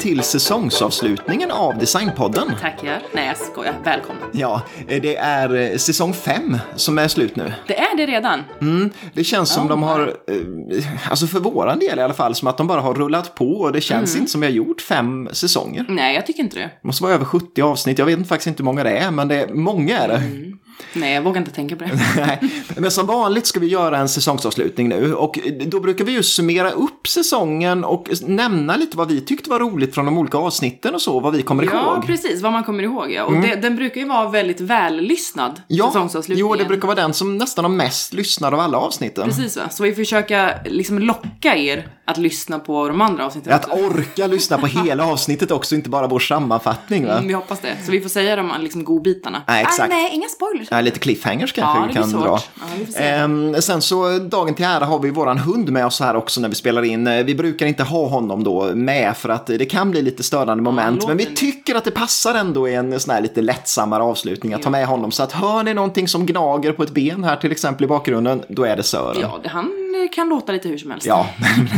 till säsongsavslutningen av Designpodden. Tackar. Nej, jag skojar. Välkomna. Ja, det är eh, säsong fem som är slut nu. Det är det redan. Mm, det känns som Oh, de har, eh, alltså för våran del i alla fall, som att de bara har rullat på och det känns Mm. inte som vi har gjort fem säsonger. Nej, jag tycker inte det. Det måste vara över 70 avsnitt, jag vet faktiskt inte hur många det är, men det är, många är det. Mm. Nej, jag vågar inte tänka på det. Nej, Men som vanligt ska vi göra en säsongsavslutning nu och då brukar vi ju summera upp säsongen och nämna lite vad vi tyckte var roligt från de olika avsnitten och så, vad vi kommer Ja, ihåg. precis. Vad man kommer ihåg, ja. Och det, den brukar ju vara väldigt vällyssnad, Ja, säsongsavslutningen. jo, det brukar vara den som nästan har mest lyssnad av alla avsnitten. Precis, va? Så vi försöker liksom locka er att lyssna på de andra avsnitten Att också. orka lyssna på hela avsnittet också, inte bara vår sammanfattning. Va? Mm, vi hoppas det. Så vi får säga de liksom godbitarna. Nej, exakt. Ah, nej, inga spoilers. Ja, lite cliffhangers kanske Ja, vi kan svårt. dra. Ja. Ehm, sen så dagen till ära har vi våran hund med oss här också när vi spelar in. Eh, Vi brukar inte ha honom då med för att det kan bli lite störande moment. låter men vi det. tycker att det passar ändå i en sån här lite lättsammare avslutning att ta med honom. Så att hör ni någonting som gnager på ett ben här till exempel i bakgrunden, då är det Sören. Ja, det, han eh, kan låta lite hur som helst. Ja, men,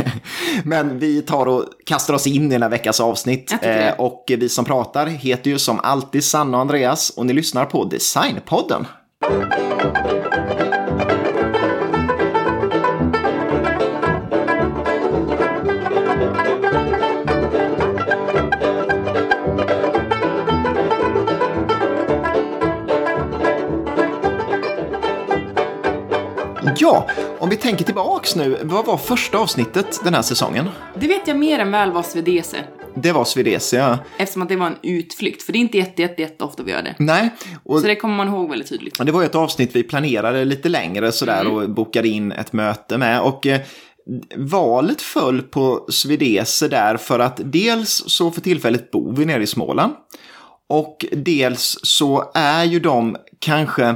men vi tar och kastar oss in i den här veckans avsnitt. Eh, och vi som pratar heter ju som alltid Sanna och Andreas och ni lyssnar på Designpodden. Ja, om vi tänker tillbaks nu, vad var första avsnittet den här säsongen? Det vet jag mer än väl var Svedese. Det var Swedesia. Eftersom att det var en utflykt. För det är inte jätte, jätte, jätte ofta vi gör det. Nej, och Så det kommer man ihåg väldigt tydligt. det var ju ett avsnitt vi planerade lite längre sådär och bokade in ett möte med. Och eh, valet föll på Svedese där för att dels så för tillfället bor vi nere i Småland. Och dels så är ju de kanske ja,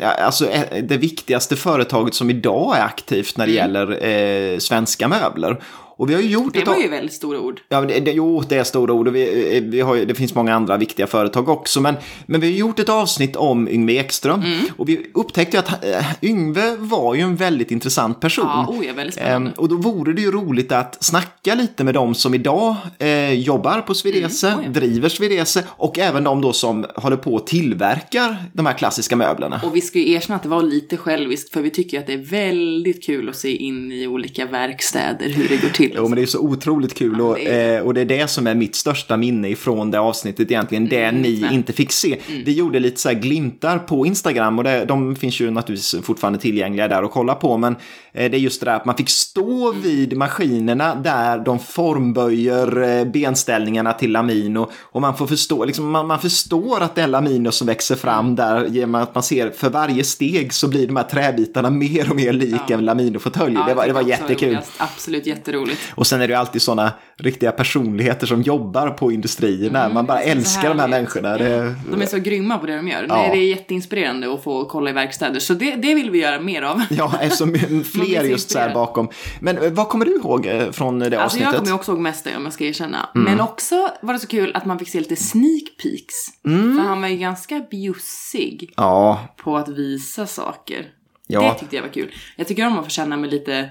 alltså eh, det viktigaste företaget som idag är aktivt när det gäller eh, svenska möbler. Och vi har ju gjort Det var ju väldigt stora ord. Ja, det, det, jo, det är stora ord och vi, eh, vi har, det finns många andra viktiga företag också. Men, men vi har gjort ett avsnitt om Yngve Ekström Mm. och vi upptäckte att äh, Yngve var ju en väldigt intressant person. Ja, oh, ja, väldigt spännande. Ehm, och då vore det ju roligt att snacka lite med de som idag eh, jobbar på Svedese, Mm, oh ja. driver Svedese och även de då som håller på och tillverkar de här klassiska möblerna. Och vi ska ju erkänna att det var lite själviskt, för vi tycker att det är väldigt kul att se in i olika verkstäder, hur det går till. Jo, men det är så otroligt kul och, det är- eh, och det är det som är mitt största minne ifrån det avsnittet egentligen. Det Mm, ni inte fick se. Vi gjorde lite så här glimtar på Instagram och det, de finns ju naturligtvis fortfarande tillgängliga där att kolla på. Men eh, det är just det där att man fick stå vid maskinerna där de formböjer eh, benställningarna till lamin och, man får förstå, liksom, man, man förstår att det är lamino som växer fram där genom att man ser för varje steg så blir de här träbitarna mer och mer lik Ja. en laminofåtölj. Ja, det var, det var tycker också jättekul. roligast. Absolut jätteroligt. Och sen är det ju alltid sådana riktiga personligheter som jobbar på industrierna. Man bara älskar de här människorna. Det, De är så grymma på det de gör. Ja. Nej, det är jätteinspirerande att få kolla i verkstäder, så det, det vill vi göra mer av. ja, eftersom fler just så här bakom. Men eh, vad kommer du ihåg eh, från det Alltså jag avsnittet? kommer ju också ihåg mest det om jag ska erkänna. Mm. Men också var det så kul att man fick se lite sneak peeks. Mm. För han var ju ganska bjussig Ja, på att visa saker. Ja. Det tyckte jag var kul. Jag tycker om att få känna mig lite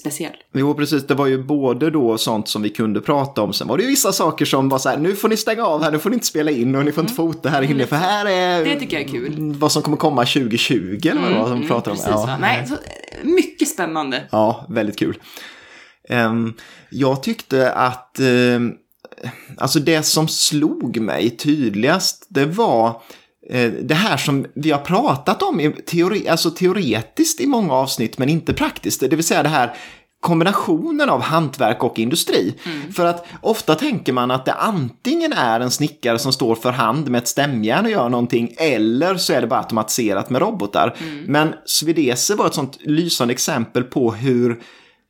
speciell. jo precis. Det var ju både då sånt som vi kunde prata om. Sen var det ju vissa saker som var så här, nu får ni stänga av här, nu får ni inte spela in och ni får inte fota här inne. För här är Mm. Det tycker jag är kul. vad som kommer komma 2020 eller vad var som Mm, om. va? Nej, så, mycket spännande. Ja, väldigt kul. Ehm, jag tyckte att ehm, alltså det som slog mig tydligast, det var det här som vi har pratat om i teori, alltså teoretiskt i många avsnitt, men inte praktiskt. Det vill säga det här kombinationen av hantverk och industri. För att ofta tänker man att det antingen är en snickare som står för hand med ett stämjärn och gör någonting, eller så är det bara automatiserat med robotar. Men Svedese var ett sånt lysande exempel på hur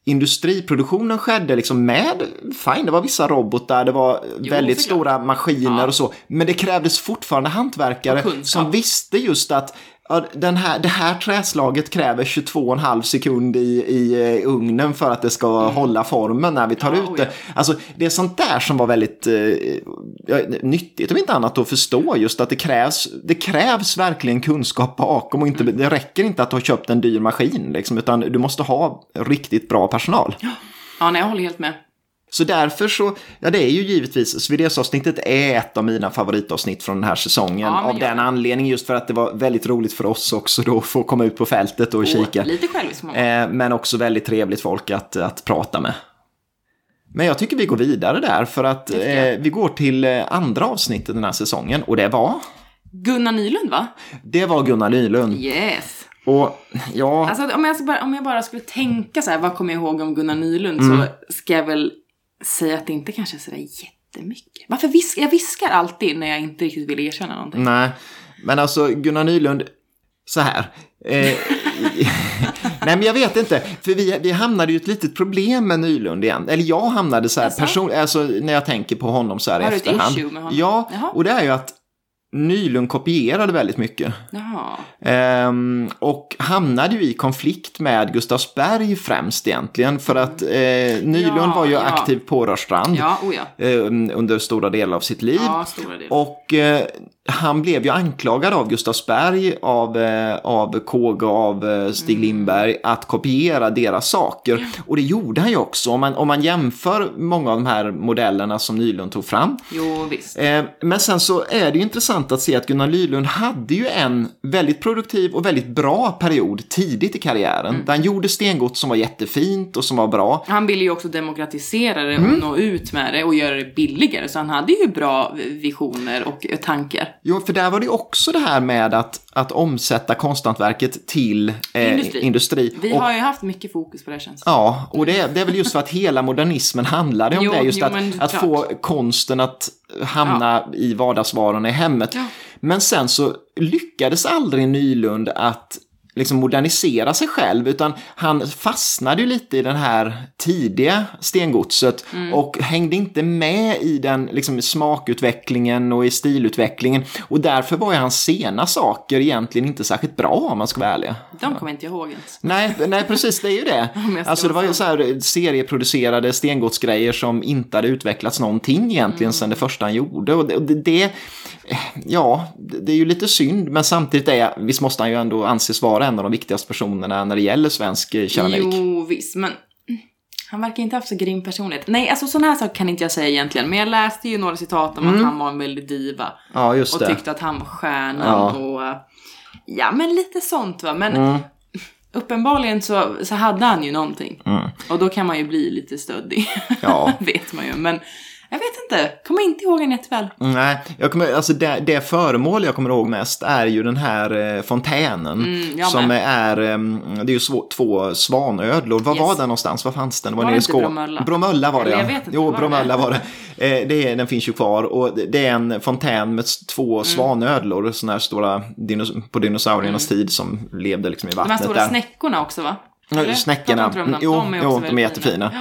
industriproduktionen skedde liksom med, fine, det var vissa robotar, det var väldigt såklart. stora maskiner Ja. och så, men det krävdes fortfarande hantverkare som visste just att ja, den här, det här träslaget kräver 22,5 sekund i, i eh, ugnen för att det ska hålla formen när vi tar Ja, ut det. ja. Alltså, det är sånt där som var väldigt eh, ja, nyttigt om inte annat att förstå just att det krävs, det krävs verkligen kunskap bakom och inte, Mm. det räcker inte att har köpt en dyr maskin liksom, utan du måste ha riktigt bra personal. Ja, nej, jag håller helt med. Så därför så, ja det är ju givetvis, Svedesavsnittet är ett av mina favoritavsnitt från den här säsongen. Ja, av den anledningen just för att det var väldigt roligt för oss också då att få komma ut på fältet och kika. Lite självisk. Eh, men också väldigt trevligt folk att, att prata med. Men jag tycker vi går vidare där för att eh, vi går till eh, andra avsnittet den här säsongen och det var, Gunnar Nylund va? det var Gunnar Nylund. Yes. Och ja, Alltså om jag, bara, om jag bara skulle tänka så här, vad kommer jag ihåg om Gunnar Nylund Mm. så ska jag väl säga att det inte kanske är sådär jättemycket. Varför viskar jag viskar alltid när jag inte riktigt vill erkänna någonting. nej, men alltså Gunnar Nylund, så här. Eh, nej men jag vet inte, för vi, vi hamnade ju ett litet problem med Nylund igen. Eller jag hamnade så här, Jaså? person, alltså när jag tänker på honom så här i Har du ett efterhand. issue med honom? Ja, Jaha. och det är ju att Nylund kopierade väldigt mycket. Ehm, och hamnade ju i konflikt med Gustavsberg främst egentligen. För att eh, Nylund Ja, var ju ja. aktiv på Rörstrand Ja, oh ja. eh, under stora delar av sitt liv. Och eh, han blev ju anklagad av Gustavsberg, av, eh, av KG och av eh, Stig Mm. Lindberg att kopiera deras saker. Och det gjorde han ju också. Om man, om man jämför många av de här modellerna som Nylund tog fram. Jo, visst. Eh, Men sen så är det ju intressant att se att Gunnar Nylund hade ju en väldigt produktiv och väldigt bra period tidigt i karriären. Mm. Där han gjorde stengods som var jättefint och som var bra. Han ville ju också demokratisera det och Mm. nå ut med det och göra det billigare. Så han hade ju bra visioner och tankar. Jo, för där var det också det här med att, att omsätta konsthantverket till eh, Industri. industri. Vi och, har ju haft mycket fokus på det känns Ja, och det det är väl just för att hela modernismen handlade om Jo, det. Just jo, att, att få konsten att hamna i vardagsvarorna i hemmet. Ja. Men sen så lyckades aldrig Nylund att liksom modernisera sig själv utan han fastnade ju lite i den här tidiga stengodset Mm. och hängde inte med i den liksom, smakutvecklingen och i stilutvecklingen och därför var ju hans sena saker egentligen inte särskilt bra om man ska vara ärlig. De kommer inte ihåg ens. Nej, nej, precis, det är ju det. Alltså det var ju så här serieproducerade stengodsgrejer som inte hade utvecklats någonting egentligen Mm. sen det första han gjorde. Och det, och det, ja, det det är ju lite synd, men samtidigt är, visst måste han ju ändå anses vara en av de viktigaste personerna när det gäller svensk eh, keramik. Jo, visst, men han verkar inte ha haft så grym personlighet. Nej, alltså sådana här saker kan inte jag säga egentligen. Men jag läste ju några citat om att han var en väldig diva. Ja, just Och det. tyckte att han var stjärnan Ja. och... eh, Ja, men lite sånt va. Men Mm. uppenbarligen så, så hade han ju någonting. Mm. Och då kan man ju bli lite stöddig. Ja. vet man ju. Men jag vet inte. Kommer inte ihåg han jätteväl. Nej, jag kommer, alltså det, det föremål jag kommer ihåg mest är ju den här eh, fontänen. Mm, som med. är, eh, det är ju svå, två svanödlor. Var Yes. var den någonstans? Var fanns den? Var nere det i Skå- Bromölla? Bromölla var det Eller ja. jag vet inte, Jo, var? Bromölla var det. Eh, det är, den finns ju kvar och det- är en fontän med två Mm. svanödlor. Sådana här stora dinos- på dinosauriernas tid som levde liksom i De här vattnet. stora där. snäckorna också va? Eller? snäckorna. Jo, de är, jo, de är jättefina. Ja.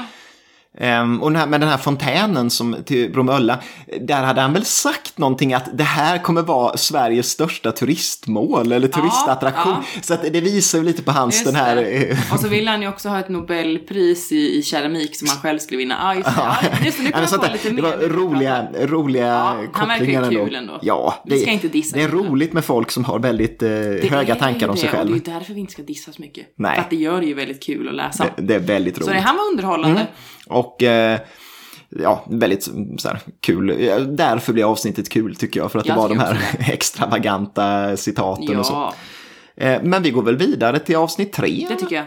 Ehm, och den här, med den här fontänen som, till Bromölla, där hade han väl sagt någonting att det här kommer vara Sveriges största turistmål eller turistattraktion. Så att det visar ju lite på hans Just den här... det. eh, Och så ville han ju också ha ett Nobelpris i, i keramik som han själv skulle vinna. Ah, just det. Ja, just det. Nu Ja, kommer jag på lite det var roliga, roliga Ja, han verkar ju kopplingar kul ändå. Ja, Vi det, ska inte dissa det är roligt med folk som har väldigt eh, höga tankar ju om sig själv. Det är därför vi inte ska dissa så mycket. Nej. För att det gör det ju väldigt kul att läsa. Det, det är väldigt roligt. så det, han var underhållande. Och eh, ja, väldigt så här, kul. Ja, Därför blir avsnittet kul tycker jag. För att Jag det var de här extravaganta citaten och så. Ja, Eh, Men vi går väl vidare till avsnitt tre. det tycker jag.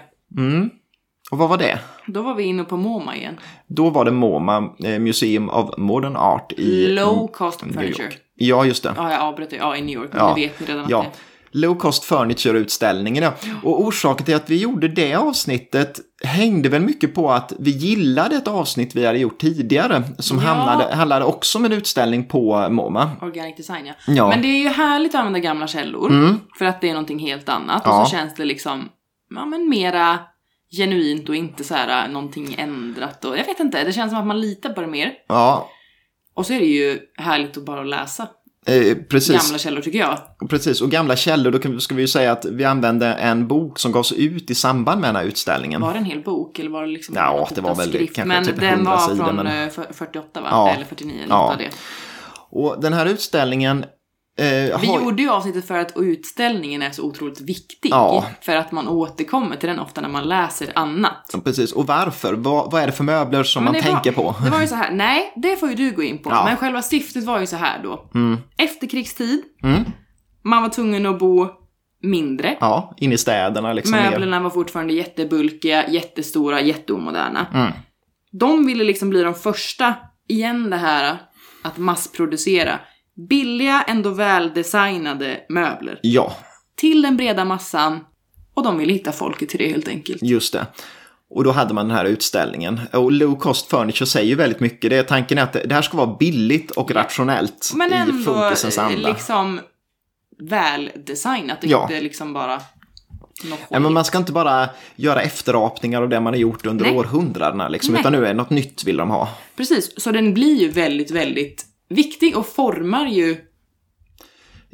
Och vad var det? Då var vi inne på MoMA igen. Då var det MoMA, eh, Museum of Modern Art i Low cost furniture. York. Ja, just det. Ja, jag avbröt det. Ja, i New York. Men Ja. det vet ni redan Ja, Low Cost Furniture-utställningen. Ja. Och orsaken till att vi gjorde det avsnittet hängde väl mycket på att vi gillade ett avsnitt vi hade gjort tidigare som Ja. handlade, handlade också om en utställning på MoMA. Organic design, ja. Ja. Men det är ju härligt att använda gamla källor. Mm. För att det är någonting helt annat. Ja. Och så känns det liksom, ja men mera genuint och inte så här äh, någonting ändrat. Och jag vet inte, det känns som att man litar på det mer. Ja, Och så är det ju härligt att bara läsa eh, precis. gamla källor tycker jag. Precis, och gamla källor, då kan- ska vi ju säga att vi använde en bok som gavs ut i samband med den här utställningen. Var det en hel bok eller var det liksom Ja, det var väl skrift? kanske Men typ den 100 var sidor, från men- eh, för- 48 va? Ja. Eller 49, något Ja. det. Och den här utställningen eh, Vi har- gjorde ju avsnittet för att utställningen är så otroligt viktig. Ja. För att man återkommer till den ofta när man läser annat. Ja, Precis, och varför? Vad, vad är det för möbler som Men man tänker var, på? Det var ju så här, nej, det får ju du gå in på. Ja. Men själva syftet var ju så här då. Efterkrigstid, Mm. man var tvungen att bo mindre. Ja, in i städerna liksom. Möblerna var fortfarande jättebulkiga, jättestora, jätteomoderna. Mm. De ville liksom bli de första, igen det här att massproducera billiga, ändå väldesignade möbler. Ja, Till den breda massan. Och de ville hitta folket till det helt enkelt. just det. Och då hade man den här utställningen. Och low cost furniture säger ju väldigt mycket. Det är tanken är att det här ska vara billigt och rationellt Men i ändå funkisens eh, anda. liksom väldesignat. Det är Ja. inte liksom bara Ja, men man ska inte bara göra efterapningar av det man har gjort under Nej. århundradena, liksom, Nej. utan nu är det något nytt vill de ha. Precis, så den blir ju väldigt, väldigt viktig och formar ju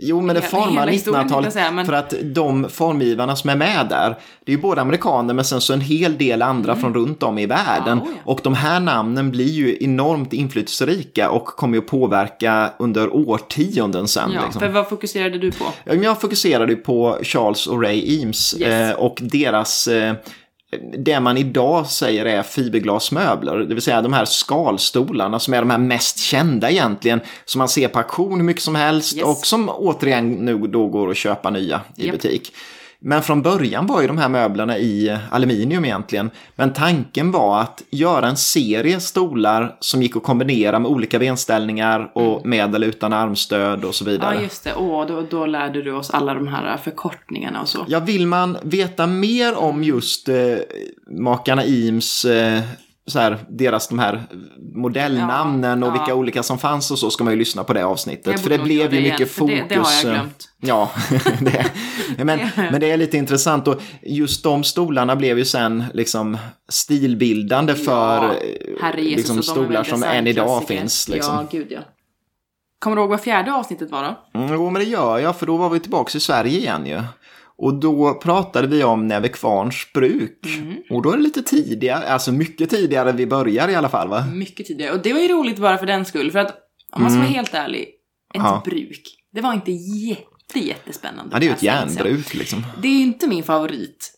Jo, men det formar hela historien, 1900-talet. tänkte jag säga, men- För att de formgivarna som är med där, det är ju både amerikaner men sen så en hel del andra från runt om i världen. Mm. Ja, oh ja. Och de här namnen blir ju enormt inflytelserika och kommer ju att påverka under årtionden sen. Ja, liksom. för vad fokuserade du på? Jag fokuserade ju på Charles och Ray Eames Yes. eh, och deras eh, det man idag säger är fiberglasmöbler, det vill säga de här skalstolarna som är de här mest kända egentligen, som man ser på auktion hur mycket som helst Yes. och som återigen nu då går att köpa nya i Japp. butik. Men från början var ju de här möblerna i aluminium egentligen. Men tanken var att göra en serie stolar som gick att kombinera med olika benställningar och med eller utan armstöd och så vidare. Ja, just det. Åh, då, då lärde du oss alla de här förkortningarna och så. Ja, vill man veta mer om just eh, makarna Eames, eh, så här, deras de här modellnamnen Ja, och ja. vilka olika som fanns och så ska man ju lyssna på det avsnittet. Jag För det blev ju mycket igen, fokus. det- det har jag eh, glömt. Ja, det, men, men det är lite intressant och just de stolarna blev ju sen liksom stilbildande för eh, Herre Jesus, liksom, stolar som än idag designklassiker. finns. Liksom. Ja, gud ja. Kommer du ihåg vad fjärde avsnittet var då? Mm, jo, men det gör jag, för då var vi tillbaka i Sverige igen ju. Och då pratade vi om Nävekvarns bruk. Mm. Och då är det lite tidigare, alltså mycket tidigare vi börjar i alla fall va? Mycket tidigare. Och det var ju roligt bara för den skull. För att om man ska vara helt ärlig, ett Mm. Ja. bruk, det var inte jätte, jättespännande. Ja, det är ju ett sig. järnbruk liksom. Det är ju inte min favorit.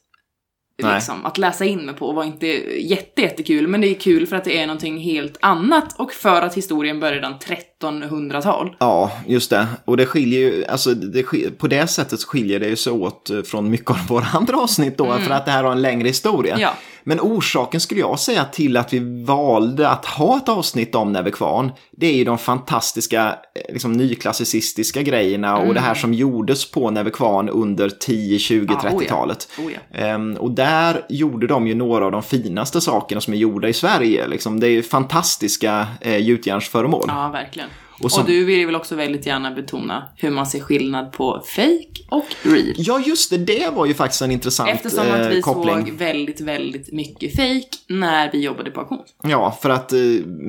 Liksom, att läsa in mig på var inte jätte, jättekul, men det är kul för att det är någonting helt annat och för att historien börjar redan 1300-tal. Ja, just det. Och det skiljer ju, alltså det, på det sättet skiljer det ju sig åt eh, från mycket av våra andra avsnitt då, för att det här har en längre historia. Mm. Ja. Men orsaken skulle jag säga till att vi valde att ha ett avsnitt om Nävekvarn, det är ju de fantastiska eh, liksom, nyklassicistiska grejerna och det här som gjordes på Nävekvarn under 10, 20, Mm. Ja, oh ja. 30-talet. Oh ja. Ehm, och där gjorde de ju några av de finaste sakerna som är gjorda i Sverige. Liksom. Det är ju fantastiska eh, gjutjärnsföremål. Ja, verkligen. Och Och, som- du vill väl också väldigt gärna betona hur man ser skillnad på fake och real. Ja, just det. Det var ju faktiskt en intressant Eftersom eh, att vi koppling. såg väldigt, väldigt mycket fake när vi jobbade på auktion. Ja, för att eh,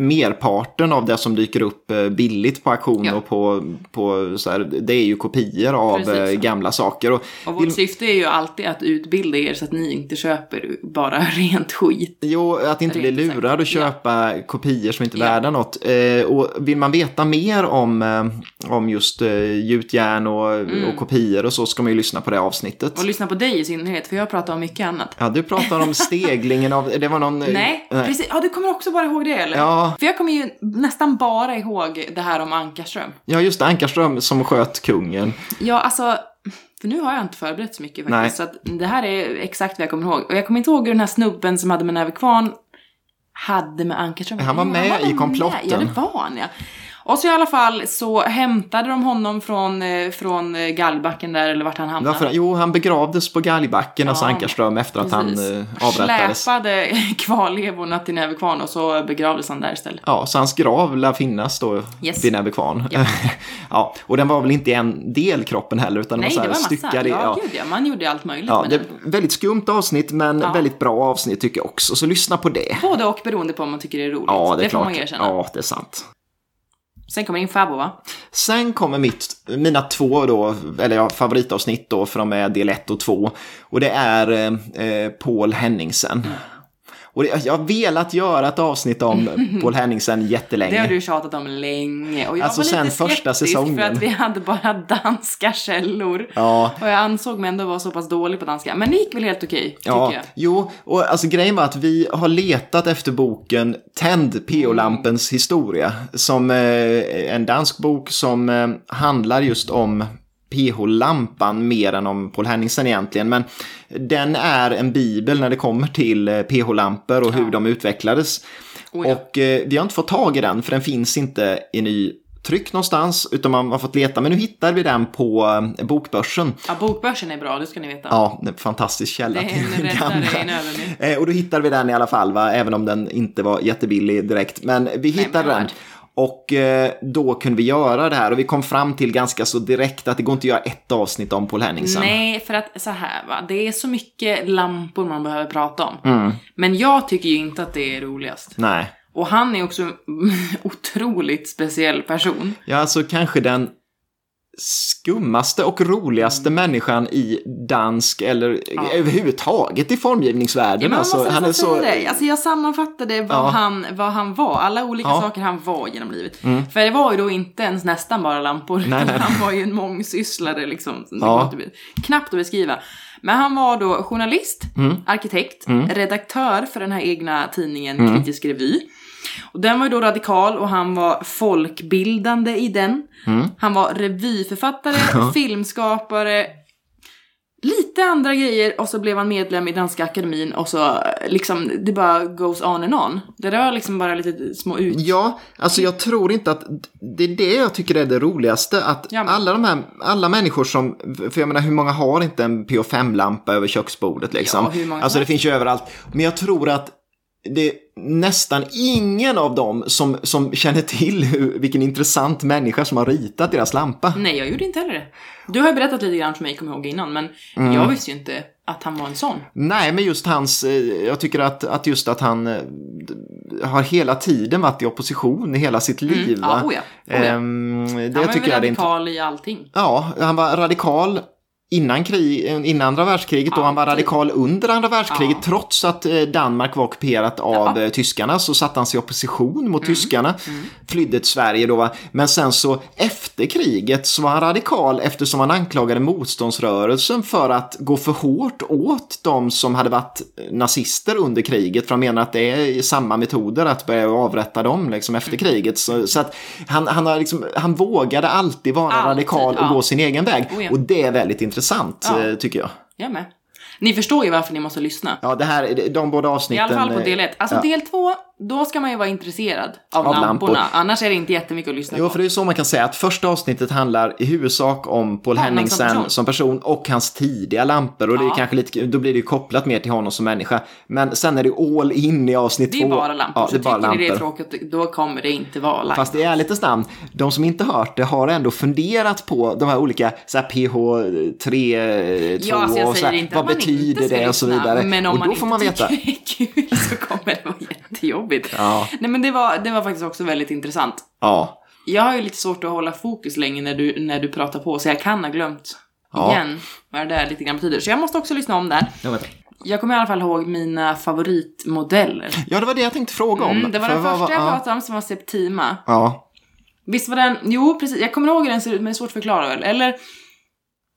merparten av det som dyker upp eh, billigt på auktion Ja. och på, på så här, det är ju kopior av Precis. eh, gamla saker. Och Och vårt vill, syfte är ju alltid att utbilda er så att ni inte köper bara rent skit. jo, att inte bli Rent lurad och köpa kopior som inte är Ja. värda något. Eh, och vill man veta mer om, eh, om just eh, gjutjärn och, och kopior och så ska man ju lyssna på det avsnittet. Mm. Och lyssna på dig i synnerhet, för jag pratar om mycket annat. Ja, du pratar om steglingen av, det var någon... eh, Nej, precis. Ja, du kommer också bara ihåg det eller? Ja. För jag kommer ju nästan bara ihåg det här om Ankarström. Ja, just det, Ankarström som sköt kungen. Ja, alltså, för nu har jag inte förberett så mycket faktiskt. Nej. Så att det här är exakt vad jag kommer ihåg. Och jag kommer inte ihåg hur den här snubben som hade med Näve Kvarn hade med Ankarström. Han var med väl i komplotten. Ja, det var han ja. Och så i alla fall så hämtade de honom från, eh, från eh, Gallbacken där, eller vart han hamnade. Varför? Jo, han begravdes på Galgbacken, alltså Ja, Ankarström, efter att han Precis. eh, avrättades. Släpade kvarlevorna till Näve Kvarn och så begravdes han där istället. Ja, så hans grav lär finnas då Yes. vid Nävekvarn. Ja. ja, och den var väl inte en del kroppen heller, utan Nej, det var var så här massa. ja, ja. gud ja. Man gjorde allt möjligt Ja, det den. är väldigt skumt avsnitt, men Ja. väldigt bra avsnitt tycker jag också. Så lyssna på det. Både och beroende på om man tycker det är roligt. Ja, det är får klart. man erkänna. Ja, det är sant. Sen kommer din farbror va? Sen kommer mitt, mina två då, eller ja, favoritavsnitt då, för de är del 1 och 2. Och det är eh, eh Paul Henningsen. Och det, jag har velat göra ett avsnitt om Paul Henningsen jättelänge. Det har du tjatat om länge. Och jag Alltså var lite sen första säsongen. för att vi hade bara danska källor. Ja, Och jag ansåg mig ändå vara så pass dålig på danska. Men det gick väl helt okej, tycker Ja, jag. jo, och alltså grejen var att vi har letat efter boken Tänd PO-lampens historia. Som eh, en dansk bok som eh, handlar just om PH-lampan mer än om Paul Henningsen egentligen. Men den är en bibel när det kommer till eh, PH-lampor och hur de utvecklades. Oh ja. Och eh, vi har inte fått tag i den för den finns inte i ny tryck någonstans utan man har fått leta. Men nu hittar vi den på eh, bokbörsen. Ja, bokbörsen är bra, det ska ni veta. Ja, en fantastisk källa Det till gamla. Eh, och då hittade vi den i alla fall, va? även om den inte var jättebillig direkt. Men vi hittade men den. värd. Och eh, då kunde vi göra det här och vi kom fram till ganska så direkt att det går inte att göra ett avsnitt om Paul Henningsen. Nej, för att så här va, det är så mycket lampor man behöver prata om. Mm. Men jag tycker ju inte att det är roligast. Nej. Och han är också en otroligt speciell person. Ja, alltså kanske den skummaste och roligaste Mm. människan i dansk eller överhuvudtaget i formgivningsvärlden. Ja, alltså, han är så... det. Alltså jag sammanfattade vad, Ja. han, vad han var, alla olika Ja. Mm. saker han var genom livet. För det var ju då inte ens nästan bara lampor, Nej, nej, nej. han var ju en mångsysslare liksom. Ja. knappt att beskriva. Men han var då journalist, Mm. arkitekt, redaktör för den här egna tidningen Mm. Kritisk Revy. Och den var ju då radikal och han var folkbildande i den. Mm. Han var revyförfattare, filmskapare, lite andra grejer och så blev han medlem i Danska Akademin och så eh, liksom, det bara goes on and on. Det där var liksom bara lite små ut... Ja, alltså jag tror inte att det är det jag tycker är det roligaste. Att Ja, alla de här, alla människor som, för jag menar hur många har inte en PO5-lampa över köksbordet liksom? Ja, hur många alltså det finns ju överallt. Men jag tror att det är nästan ingen av dem som, som känner till hur, vilken intressant människa som har ritat deras lampa. Nej, jag gjorde inte heller det. Du har ju berättat lite grann för mig, kommer ihåg innan, men Mm. jag visste ju inte att han var en sån. Nej, men just hans, eh, jag tycker att, att just att han eh, har hela tiden varit i opposition i hela sitt liv. Ja, va? oh ja, oh ja. Ehm, det Han var ju tycker jag är int- radikal i allting. Ja, han var radikal innan, krig, innan andra världskriget och han var radikal under andra världskriget. Ja. Trots att eh, Danmark var ockuperat av Ja. Mm. eh, tyskarna så satte han sig i opposition mot tyskarna. Flydde till Sverige då. Va? Men sen så efter kriget så var han radikal eftersom han anklagade motståndsrörelsen för att gå för hårt åt de som hade varit nazister under kriget. För han menar att det är samma metoder att börja avrätta dem liksom, efter kriget. Så, så att han, han, har liksom, han vågade alltid vara Alltid, radikal och ja. gå sin egen väg. Oh ja. Och det är väldigt intressant Ja. eh, tycker jag. Jag med. Ni förstår ju varför ni måste lyssna. Ja, det här, de båda I avsnitten. alla fall på del 1. Alltså ja. del 2, då ska man ju vara intresserad av, Av lamporna. lampor. Annars är det inte jättemycket att lyssna Jo, på. för det är så man kan säga att första avsnittet handlar i huvudsak om Paul Honom som Henningsen person. som person och hans tidiga lampor. Och det är Ja. kanske lite, då blir det ju kopplat mer till honom som människa. Men sen är det all in i avsnitt Det är två. bara lampor. Ja, så det är bara tycker ni det är lampor. tråkigt, då kommer det inte vara live. Fast i ärlighetens namn, de som inte hört det har ändå funderat på de här olika så här PH3, 2 Ja, alltså och så här, vad man betyder det och så vidare. Men om och man då inte får man veta. det är kul så kommer det vara jättejobbigt. Ja. Nej men det var, det var faktiskt också väldigt intressant. Ja, Jag har ju lite svårt att hålla fokus länge när du, när du pratar på, så jag kan ha glömt Ja. igen vad det där lite grann betyder. Så jag måste också lyssna om där. jag. Jag kommer i alla fall ihåg mina favoritmodeller. ja, det var det jag tänkte fråga om. Mm, det var För den första jag ja. pratade om som var Septima. Ja, Visst var den, jo precis, jag kommer ihåg hur den ser ut men det är svårt att förklara väl. Eller,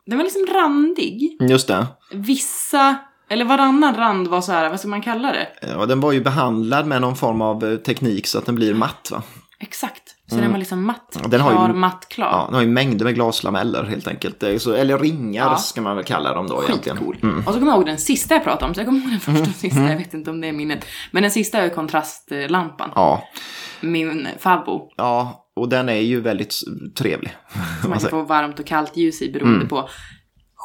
den var liksom randig. just det. Vissa, eller varannan rand var så här, vad ska man kalla det? Ja, den var ju behandlad med någon form av eh, teknik så att den blir matt va? Exakt. Så den var liksom matt, Den har ju- klar, matt, klar. Ja, den har ju mängder med glaslameller helt enkelt. Så, eller ringar Ja. ska man väl kalla dem då egentligen. Skitcool. Mm. Och så kommer jag ihåg den sista jag pratade om, så jag kommer ihåg den första och sista, jag vet inte om det är minnet. Men den sista är kontrastlampan. Ja. Min favvo. ja, och den är ju väldigt trevlig. Som man man kan få varmt och kallt ljus i beroende Mm. på.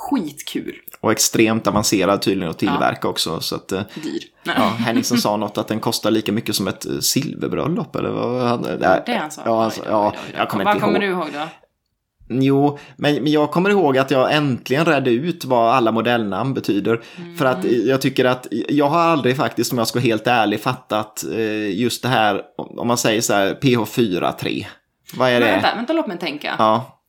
Skitkul. Och extremt avancerad tydligen att tillverka också. Så att, eh, Dyr. Ja, Henningsen sa något att den kostar lika mycket som ett eh, silverbröllop eller vad han? Det han sa. Ja, han sa- ja, oj då. jag kommer Vad inte kommer ihåg. du ihåg då? Jo, men, jag kommer ihåg att jag äntligen redde ut vad alla modellnamn betyder. För att Mm. jag tycker att jag har aldrig faktiskt, om jag ska vara helt ärlig, fattat eh, just det här, om man säger så här, PH43. Vad är Men det? vänta, vänta, låt mig tänka. Ja,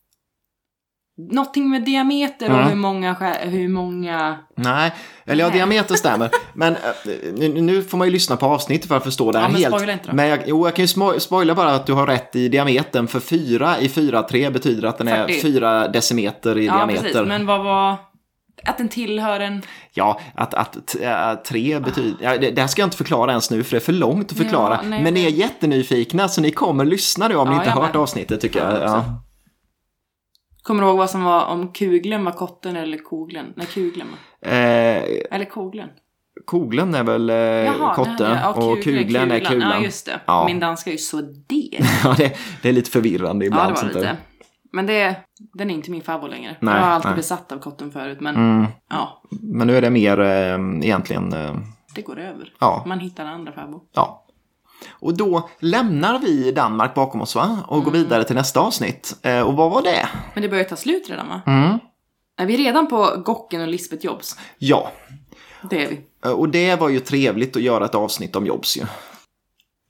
Någonting med diameter och Mm. hur många, hur många... Nej, eller ja, Nej. diameter stämmer. Men eh, nu, får man ju lyssna på avsnittet för att förstå det här Ja, men helt. spoila inte då. Men jag, jo, jag kan ju spoila bara att du har rätt i diametern. För 4 i 4,3 betyder att den är 40. 4 decimeter i Ja, diameter. precis. Men vad var... Att den tillhör en... Ja, att, att äh, tre betyder... Ja, det, det här ska jag inte förklara ens nu för det är för långt att förklara. Ja, nej, Men ni är jättenyfikna så ni kommer lyssna nu om ni Ja, inte jag hört avsnittet tycker Ja, jag. Ja. Kommer du ihåg vad som var om kugeln var kotten eller koglen? Nej, kugeln va? Eh, Eller koglen? koglen är väl eh, Jaha, kotte det hade jag. Ja, och kugeln är kulan. Ja, just det. Ja. Min danska är ju så. Ja, det, det är lite förvirrande Ja, ibland. det var sånt lite. där. Men det, den är inte min favorit längre. Nej, jag har alltid nej. besatt av kotten förut, men Mm, ja, men nu är det mer eh, egentligen... Eh, det går över. ja, Man hittar andra favorit. ja. Och då lämnar vi Danmark bakom oss va? Och går Mm. vidare till nästa avsnitt. Eh, och vad var det? Men det börjar ta slut redan va? Mm. Är vi redan på Gocken och Lisbeth Jobs? Ja, Det är vi. eh, och det var ju trevligt att göra ett avsnitt om Jobs ju.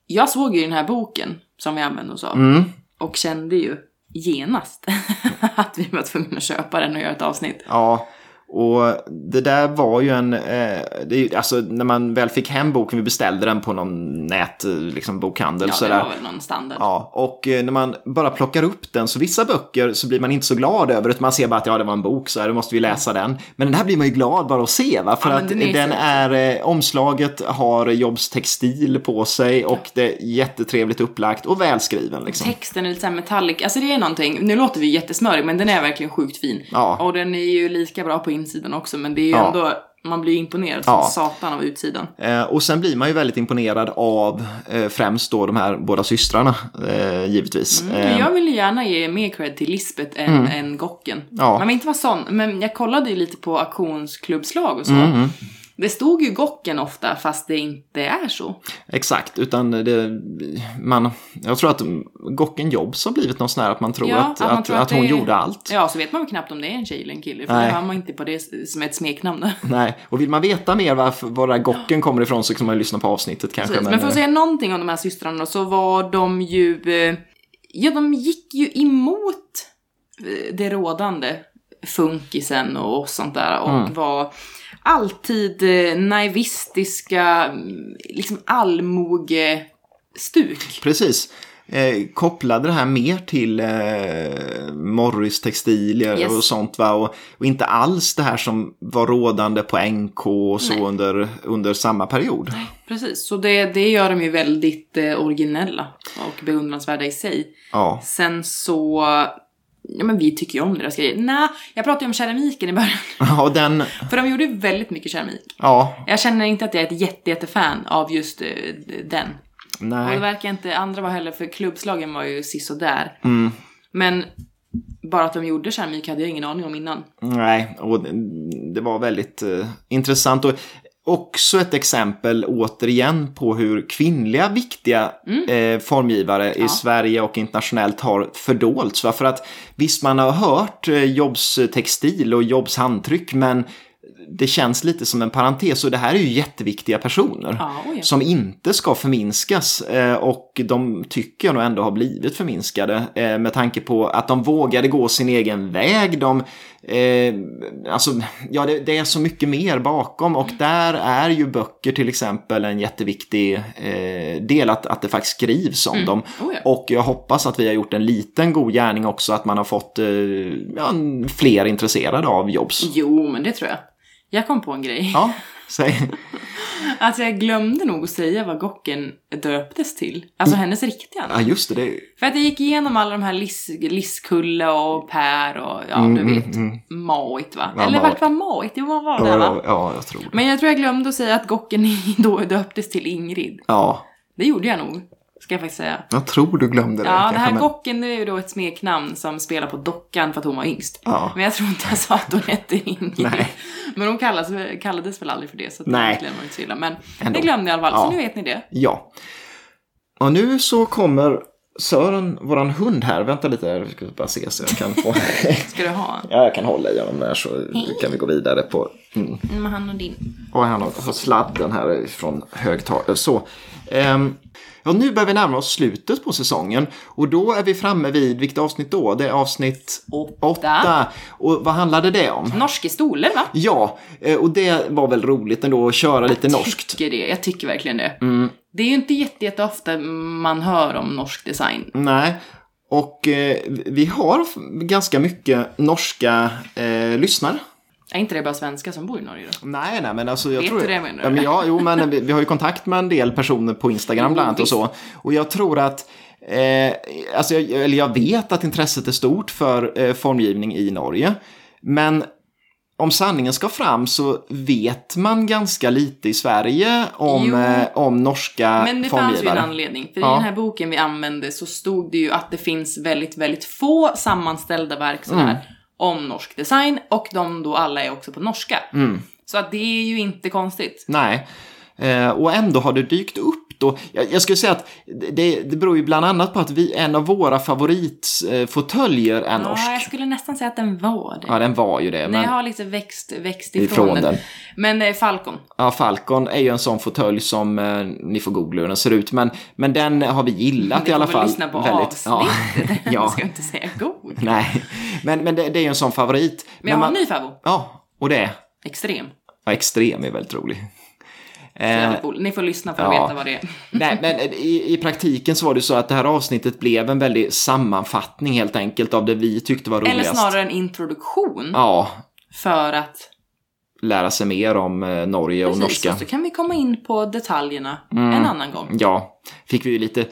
Jag såg ju den här boken som vi använde oss av Mm. och kände ju genast att vi var tvungna att köpa den och göra ett avsnitt. Ja, och det där var ju en... Eh, det är, alltså när man väl fick hem boken, vi beställde den på någon nät, eh, liksom bokhandel. Ja, det sådär. var väl någon standard. Ja, och eh, när man bara plockar upp den, så vissa böcker så blir man inte så glad över utan man ser bara att ja, det var en bok så här, då måste vi läsa den. Men den här blir man ju glad bara att se, va? för Ja, att den den är är, så- eh, omslaget har Jobs textil på sig och det är jättetrevligt upplagt och välskriven liksom. Texten är lite såhär metallic, alltså det är någonting, nu låter vi jättesmörig men den är verkligen sjukt fin. Ja. Och den är ju lika bra på insidan också men det är ju Ja. ändå, man blir imponerad Ja. som satan av utsidan. Eh, och sen blir man ju väldigt imponerad av eh, främst då de här båda systrarna, eh, givetvis. Men Eh, jag vill ju gärna ge mer cred till Lisbeth än, än Gocken. Mm. Ja. Man vill inte vara sån, men jag kollade ju lite på auktionsklubbslag och så. Mm, Det stod ju Gocken ofta fast det inte är så. Exakt, utan det, man, jag tror att Gocken Jobs har blivit någon sån här att man tror Ja, att, att man tror att, att hon det- gjorde allt. Ja, så vet man väl knappt om det är en tjej eller en kille, för Nej. det har man inte på det som ett smeknamn. Nej, och vill man veta mer varför, var det här Gocken kommer ifrån så kan man lyssna på avsnittet kanske. Precis. Men för att säga någonting om de här systrarna så var de ju... eh, Ja, de gick ju emot eh, det rådande funkisen och sånt där och Mm. var alltid eh, naivistiska, mm, liksom allmogestuk. Precis. Eh, kopplade det här mer till eh, Morris textilier Yes. och sånt va? Och, och inte alls det här som var rådande på NK och så Nej. under, under samma period. Precis, så det, det gör de ju väldigt eh, originella och beundransvärda i sig. Ja, Sen så... Ja men vi tycker ju om deras grejer. Nej, jag pratade ju om keramiken i början. ja den, För de gjorde väldigt mycket keramik. ja, Jag känner inte att jag är ett jätte, jättefan av just eh, den. Och det nej. verkar inte andra vara heller, för klubbslagen var ju sisådär. Mm. Men bara att de gjorde keramik hade jag ingen aning om innan. Nej, och det var väldigt eh, intressant. Och också ett exempel återigen på hur kvinnliga viktiga eh, formgivare i Mm. Ja. Sverige och internationellt har fördolts. Va? För att visst, man har hört eh, Jobs textil och Jobs handtryck, men det känns lite som en parentes och det här är ju jätteviktiga personer Ja, som inte ska förminskas eh, och de tycker jag nog ändå har blivit förminskade eh, med tanke på att de vågade gå sin egen väg. De, eh, alltså, ja, det, det är så mycket mer bakom och där är ju böcker till exempel en jätteviktig eh, del att, att det faktiskt skrivs om dem. Oh, ja. Och jag hoppas att vi har gjort en liten god gärning också att man har fått eh, fler intresserade av Jobs. Jo, men det tror jag. Jag kom på en grej. Ja, säg. Alltså jag glömde nog att säga vad Gocken döptes till. Alltså hennes riktiga namn. Ja, just det. det För att jag gick igenom alla de här Lis, Liskulla och Per och ja, Mm, du mm, vet. mm. Mait va? Ja, Eller vart var Mait? Det var, var ja, det va? ja, ja, jag tror det. Men jag tror jag glömde att säga att Gocken då döptes till Ingrid. Ja, Det gjorde jag nog. Ska jag faktiskt säga. jag tror du glömde det. Ja, det kanske, här men- Gocken det är ju då ett smeknamn som spelar på dockan för att hon var yngst. Ja. Men jag tror inte jag sa att hon hette Ingrid. Nej. Men hon kallas, kallades väl aldrig för det, så Nej. egentligen var inte så illa. Men Ändå. det glömde jag i alla fall, Ja. så nu vet ni det. Ja. Och nu så kommer Sören, våran hund här. Vänta lite, här, vi ska bara se så jag kan få... Ska du ha en? ja, jag kan hålla i honom där så kan vi gå vidare på Mm, han och din. Och han har sladden här från högtalare. Så. Ehm, ja, nu börjar vi närma oss slutet på säsongen. Och då är vi framme vid, vilket avsnitt då? Det är avsnitt Åtta. åtta. Och vad handlade det om? Norske stoler va? Ja, eh, och det var väl roligt ändå att köra lite norskt. Tycker det. Jag tycker verkligen det. Mm. Det är ju inte jätte, jätte ofta man hör om norsk design. Nej, och eh, vi har ganska mycket norska eh, lyssnare. Är inte det bara svenskar som bor i Norge då? Nej, nej, men alltså jag Vet tror... du det, menar du? Ja, men ja, jo, men vi, vi har ju kontakt med en del personer på Instagram bland annat och så. Och jag tror att, eh, alltså, jag, eller jag vet att intresset är stort för eh, formgivning i Norge. Men om sanningen ska fram så vet man ganska lite i Sverige om, eh, om norska Men det fanns ju en formgivare. anledning. För Ja. i den här boken vi använde så stod det ju att det finns väldigt, väldigt få sammanställda verk sådär Mm. Om norsk design och de då alla är också på norska. Mm. Så att det är ju inte konstigt. Nej, eh, och ändå har det dykt upp då. Jag, jag skulle säga att det, det beror ju bland annat på att vi, en av våra favoritfåtöljer är norsk. Ja, jag skulle nästan säga att den var det. Ja, den var ju det. Men jag har liksom växt, växt ifrån, ifrån den. den. Men eh, Falcon. Ja, Falcon är ju en sån fåtölj som eh, ni får googla hur den ser ut. Men, men den har vi gillat Ni i alla får väl fall. lyssna på väldigt. avsnittet. Ja. Jag ja. ska inte säga god. Nej, men, men det, det är ju en sån favorit. Men jag har man, en ny favvo. Ja, och det är Extrem. ja, extrem är väldigt rolig. Eh. Ni får lyssna för att ja. veta vad det är. Nej, men i, i praktiken så var det så att det här avsnittet blev en väldig sammanfattning helt enkelt av det vi tyckte var roligast. Eller snarare en introduktion Ja, för att lära sig mer om eh, Norge och Precis, norska. Mm. och så kan vi komma in på detaljerna en annan gång. Ja, fick vi ju lite,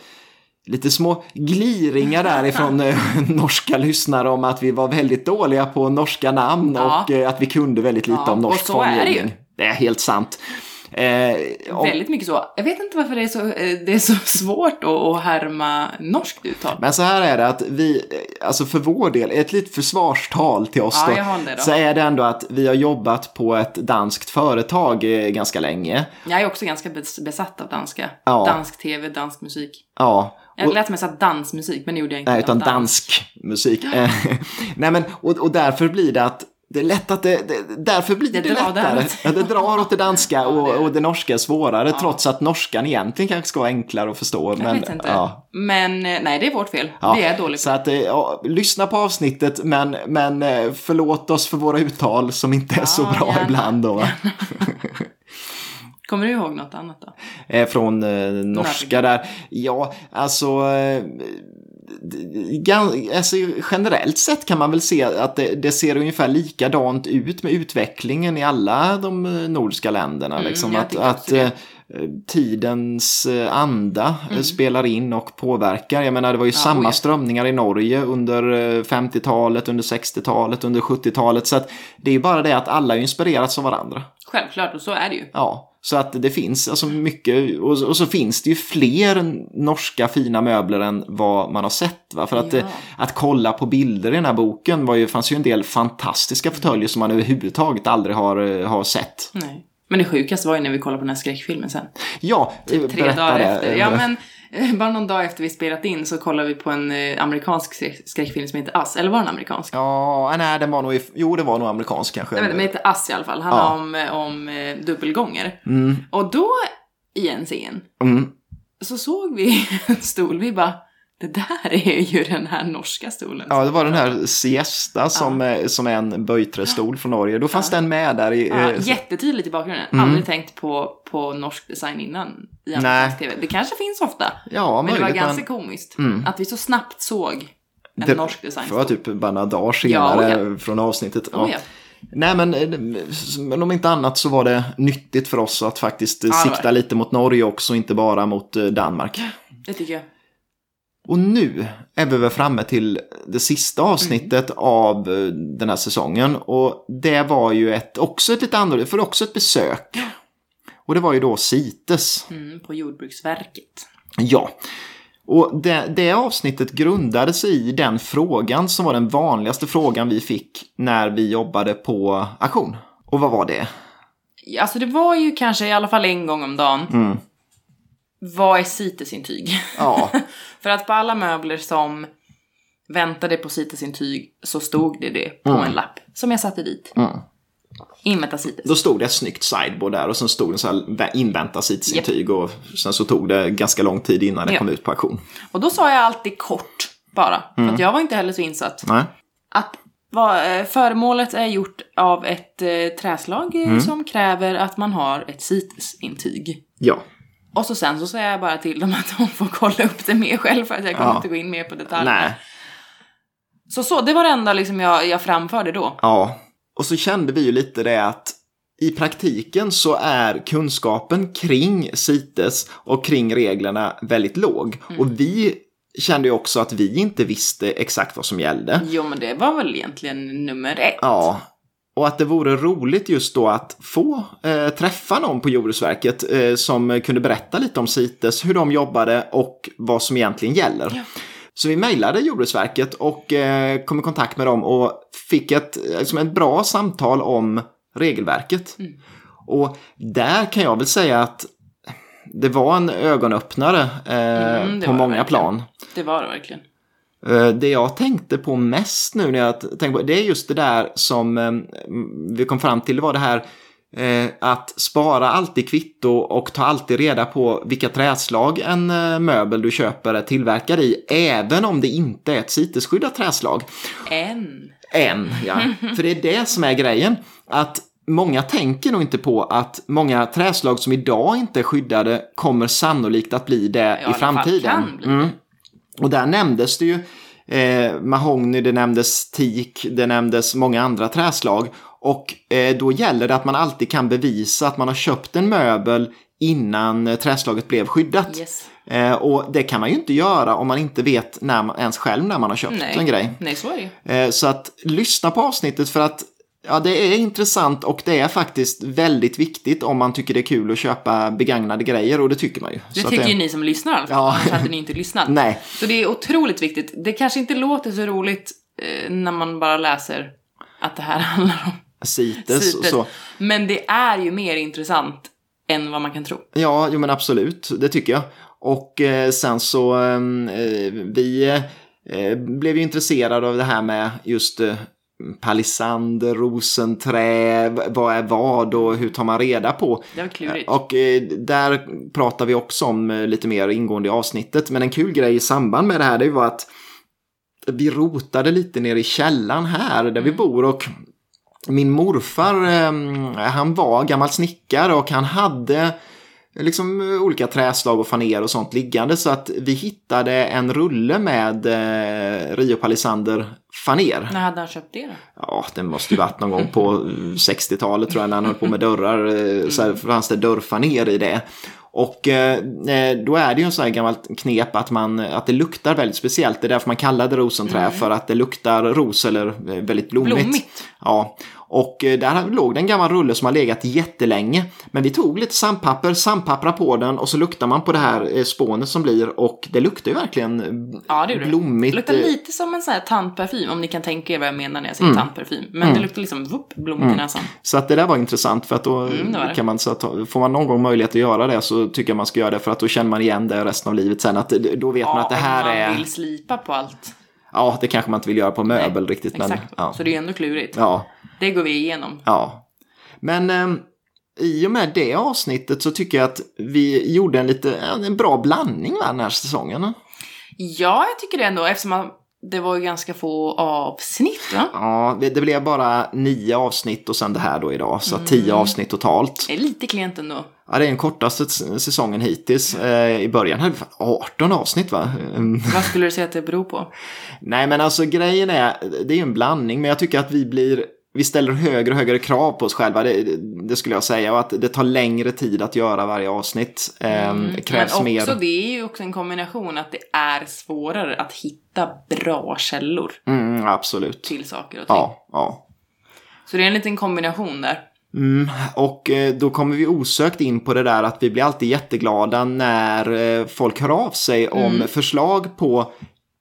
lite små gliringar därifrån eh, norska lyssnare om att vi var väldigt dåliga på norska namn Ja. och eh, att vi kunde väldigt lite Ja, om norsk och formgivning. Det är helt sant. Eh, och, Väldigt mycket så. Jag vet inte varför det är så, eh, det är så svårt att, härma norskt uttal. men så här är det att vi, eh, alltså för vår del, ett litet försvarstal till oss Ja, då, jag då. så är det ändå att vi har jobbat på ett danskt företag eh, ganska länge. Jag är också ganska bes- besatt av danska. Ja. Dansk tv, dansk musik. Ja. Jag lät mig säga dansmusik, men det gjorde jag inte. Nej, utan Dans. dansk musik. Nej, men, och, och därför blir det att det är lätt att det, det därför blir det, Det lättare. Ja, det drar åt det danska och, och det norska är svårare trots att norskan egentligen kanske ska vara enklare att förstå. Jag men, vet inte. Ja, Men eh, nej, det är vårt fel. ja. Vi är dåliga Så att, eh, ja, lyssna på avsnittet men, men eh, förlåt oss för våra uttal som inte är så Ja, bra gärna. ibland då. Kommer du ihåg något annat då? Från eh, norska där. Ja, alltså, eh, alltså... Generellt sett kan man väl se att det, det ser ungefär likadant ut med utvecklingen i alla de eh, nordiska länderna. liksom. jag Att, att tidens eh, anda eh, Mm. spelar in och påverkar. Jag menar, det var ju samma ja. strömningar i Norge under eh, 50-talet, under 60-talet, under 70-talet. Så att det är ju bara det att alla är inspirerats av varandra. Självklart, och så är det ju. Ja, så att det finns alltså mycket och, och så finns det ju fler norska fina möbler än vad man har sett. Va? För att, Ja. eh, att kolla på bilder i den här boken var ju, fanns ju en del fantastiska fåtöljer som man överhuvudtaget aldrig har, eh, har sett. Nej. Men det sjukaste var ju när vi kollade på den här skräckfilmen sen. Ja, Tre berätta dagar det. efter. Ja, men eh, bara någon dag efter vi spelat in så kollade vi på en eh, amerikansk skräck- skräckfilm som heter Ass. Eller var den amerikansk? Ja, nej, den var nog, i- jo det var nog amerikansk kanske. Inte, men den heter Ass i alla fall. Handlar om, eh, om dubbelgånger. Och då, i en scen, Mm. så såg vi en stol. Vi bara, det där är ju den här norska stolen. Ja, det var den här Siesta som, är, som är en böjträstol från Norge. Då fanns den med där i... Ja, eh, jättetydligt i bakgrunden. Aldrig tänkt på, på norsk design innan i amerikansk tv. Det kanske finns ofta. ja, Men det var ganska komiskt. Att vi så snabbt såg en Det norsk design. Det var typ bara några dagar Ja, senare från avsnittet. Oh, ja. Nej men, men om inte annat så var det nyttigt för oss att faktiskt Ja, sikta lite mot Norge också, inte bara mot eh, Danmark. Det tycker jag. Och nu är vi väl framme till det sista avsnittet av eh, den här säsongen. Och det var ju ett, också ett lite annorlunda, för också ett besök. Och det var ju då CITES. Mm, på Jordbruksverket. Ja. Och det, det avsnittet grundade sig i den frågan som var den vanligaste frågan vi fick när vi jobbade på auktion. Och vad var det? Alltså det var ju kanske i alla fall en gång om dagen. Mm. Vad är CITES-intyg? Ja, För att på alla möbler som väntade på CITES-intyg så stod det det på Mm. en lapp som jag satte dit. Invänta CITES. Då stod det ett snyggt sideboard där och sen stod det så här invänta CITES-intyg och sen så tog det ganska lång tid innan det Ja. kom ut på auktion. Och då sa jag alltid kort bara, för att jag var inte heller så insatt. Nej. Att vad, eh, föremålet är gjort av ett eh, träslag eh, som kräver att man har ett CITES-intyg. Ja. Och så sen så säger jag bara till dem att de får kolla upp det mer själv för att jag kommer Ja. inte gå in mer på detaljer. Nej. Så så, det var det enda liksom jag, jag framförde då. Ja. Och så kände vi ju lite det att i praktiken så är kunskapen kring CITES och kring reglerna väldigt låg. Och vi kände ju också att vi inte visste exakt vad som gällde. Jo men det var väl egentligen nummer ett. Ja. Och att det vore roligt just då att få eh, träffa någon på Jordbruksverket eh, som kunde berätta lite om CITES, hur de jobbade och vad som egentligen gäller. Ja. Så vi mejlade Jordbruksverket och eh, kom i kontakt med dem och fick ett, liksom ett bra samtal om regelverket. Mm. Och där kan jag väl säga att det var en ögonöppnare eh, Mm, på många verkligen. plan. Det var det verkligen. Eh, Det jag tänkte på mest nu när jag tänkte på det är just det där som eh, vi kom fram till. Det var det här eh, att spara alltid kvitto och ta alltid reda på vilka träslag en eh, möbel du köper är tillverkad i. Även om det inte är ett CITES-skyddat träslag. En. Än, ja. För det är det som är grejen. Att många tänker nog inte på att många träslag som idag inte är skyddade kommer sannolikt att bli det i i framtiden. Och där nämndes det ju eh, mahogny, det nämndes teak, det nämndes många andra träslag. Och eh, då gäller det att man alltid kan bevisa att man har köpt en möbel innan eh, träslaget blev skyddat. Yes. Eh, och det kan man ju inte göra om man inte vet när man, ens själv när man har köpt Nej. en grej. Nej, så. Eh, Så att lyssna på avsnittet för att ja, det är intressant och det är faktiskt väldigt viktigt om man tycker det är kul att köpa begagnade grejer och det tycker man ju. Det Så tycker ju ni som lyssnar fall, Ja. annars hade ni inte lyssnat. Nej, Så det är otroligt viktigt. Det kanske inte låter så roligt eh, när man bara läser att det här handlar om CITES CITES. så. Men det är ju mer intressant än vad man kan tro. Ja, jo men absolut, det tycker jag. Och eh, sen så, eh, vi eh, blev ju intresserade av det här med just eh, palisander, rosenträ, vad är vad och hur tar man reda på? Det var klurigt. Och eh, där pratar vi också om eh, lite mer ingående i avsnittet. Men en kul grej i samband med det här det var att vi rotade lite ner i källan här där vi bor och min morfar eh, han var gammal snickare och han hade liksom eh, olika träslag och faner och sånt liggande så att vi hittade en rulle med eh, Rio Palisander faner. När hade han köpt det då? Ja, det måste ju varit någon gång på 60-talet tror jag när han höll på med dörrar. eh, Så här fanns det dörrfaner i det. Och eh, då är det ju en sån här gammalt knep att, man, att det luktar väldigt speciellt. Det är därför man kallar det rosenträ för att det luktar ros eller eh, väldigt blommigt. Blommigt. Ja, och eh, där låg det en gammal rulle som har legat jättelänge. Men vi tog lite sandpapper, sandpappra på den och så luktar man på det här eh, spånet som blir och det luktar ju verkligen eh, Ja, det blommigt. Det luktar lite som en sån här tandparfym, om ni kan tänka er vad jag menar när jag Mm. säger tandparfym. Men det luktar liksom vupp, blommigt i näsan. Så att det där var intressant för att då Mm, kan man, så att, får man någon gång möjlighet att göra det så tycker jag man ska göra det för att då känner man igen det resten av livet sen. Att då vet man att det här man är, vill slipa på allt. Ja det kanske man inte vill göra på möbel riktigt men Exakt. ja. Så det är ju ändå klurigt. ja. Det går vi igenom. Ja. Men eh, i och med det avsnittet så tycker jag att vi gjorde en lite, en bra blandning va, den här säsongen. Ja, jag tycker det ändå, eftersom man, det var ju ganska få avsnitt, va? Ja, det det blev bara nio avsnitt och sen det här då idag, så tio avsnitt totalt. Det är lite klent ändå. Ja, det är den kortaste säsongen hittills. Eh, I början hade vi fan 18 avsnitt va? Mm. Vad skulle du säga att det beror på? Nej men alltså grejen är, det är ju en blandning men jag tycker att vi blir, vi ställer högre och högre krav på oss själva, det, det skulle jag säga. Och att det tar längre tid att göra varje avsnitt. Eh, krävs Mm. Men också, mer. det är ju också en kombination att det är svårare att hitta bra källor Mm, absolut. till saker och ting. Ja, ja. Så det är en liten kombination där. Mm, och eh, då kommer vi osökt in på det där att vi blir alltid jätteglada när eh, folk hör av sig om Mm. förslag på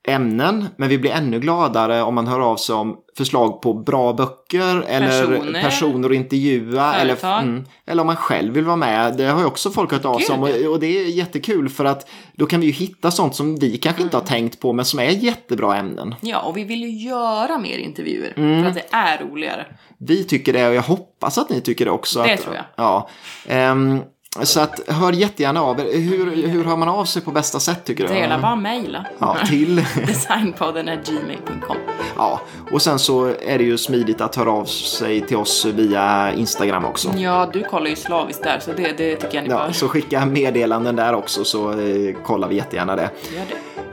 ämnen, men vi blir ännu gladare om man hör av sig om förslag på bra böcker eller Personer. personer att intervjua. Eller, mm, eller om man själv vill vara med. Det har ju också folk hört av sig om och, och det är jättekul för att då kan vi ju hitta sånt som vi kanske inte har Mm. tänkt på men som är jättebra ämnen. Ja, och vi vill ju göra mer intervjuer. Mm. För att det är roligare. Vi tycker det och jag hoppas att ni tycker det också. Det att, tror jag. Ja. Ehm, så att hör jättegärna av er. Hur, hur hör man av sig på bästa sätt tycker du? Det gäller bara mejla. Ja, till. Designpodden är gmail.com. Ja, och sen så är det ju smidigt att höra av sig till oss via Instagram också. Ja, du kollar ju slaviskt där, så det, det tycker jag ni Ja, bör så skicka meddelanden där också så eh, kollar vi jättegärna det. göra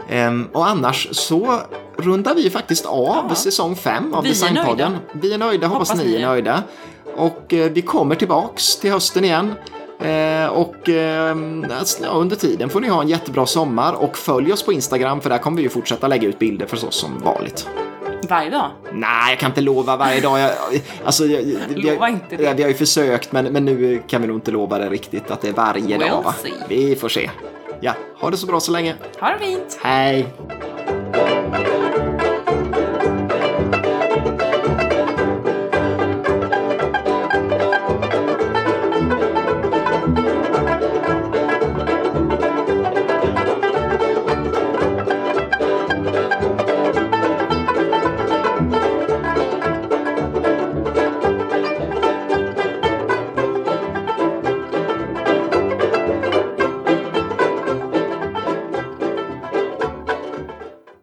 det. Ehm, och annars så rundar vi faktiskt av Ja. säsong 5 av Vi är Designpodden. nöjda. Vi är nöjda, hoppas, Hoppas ni är är. nöjda. Och eh, vi kommer tillbaks till hösten igen. Eh, och eh, under tiden får ni ha en jättebra sommar och följ oss på Instagram för där kommer vi ju fortsätta lägga ut bilder förstås som vanligt. Varje dag. Nej, jag kan inte lova varje dag. Jag, alltså, jag, vi, Lova inte det. vi har ju försökt men, men nu kan vi nog inte lova det riktigt att det är varje We'll dag. Va? Vi får se. Ja, ha det så bra så länge. Ha det fint! Hej!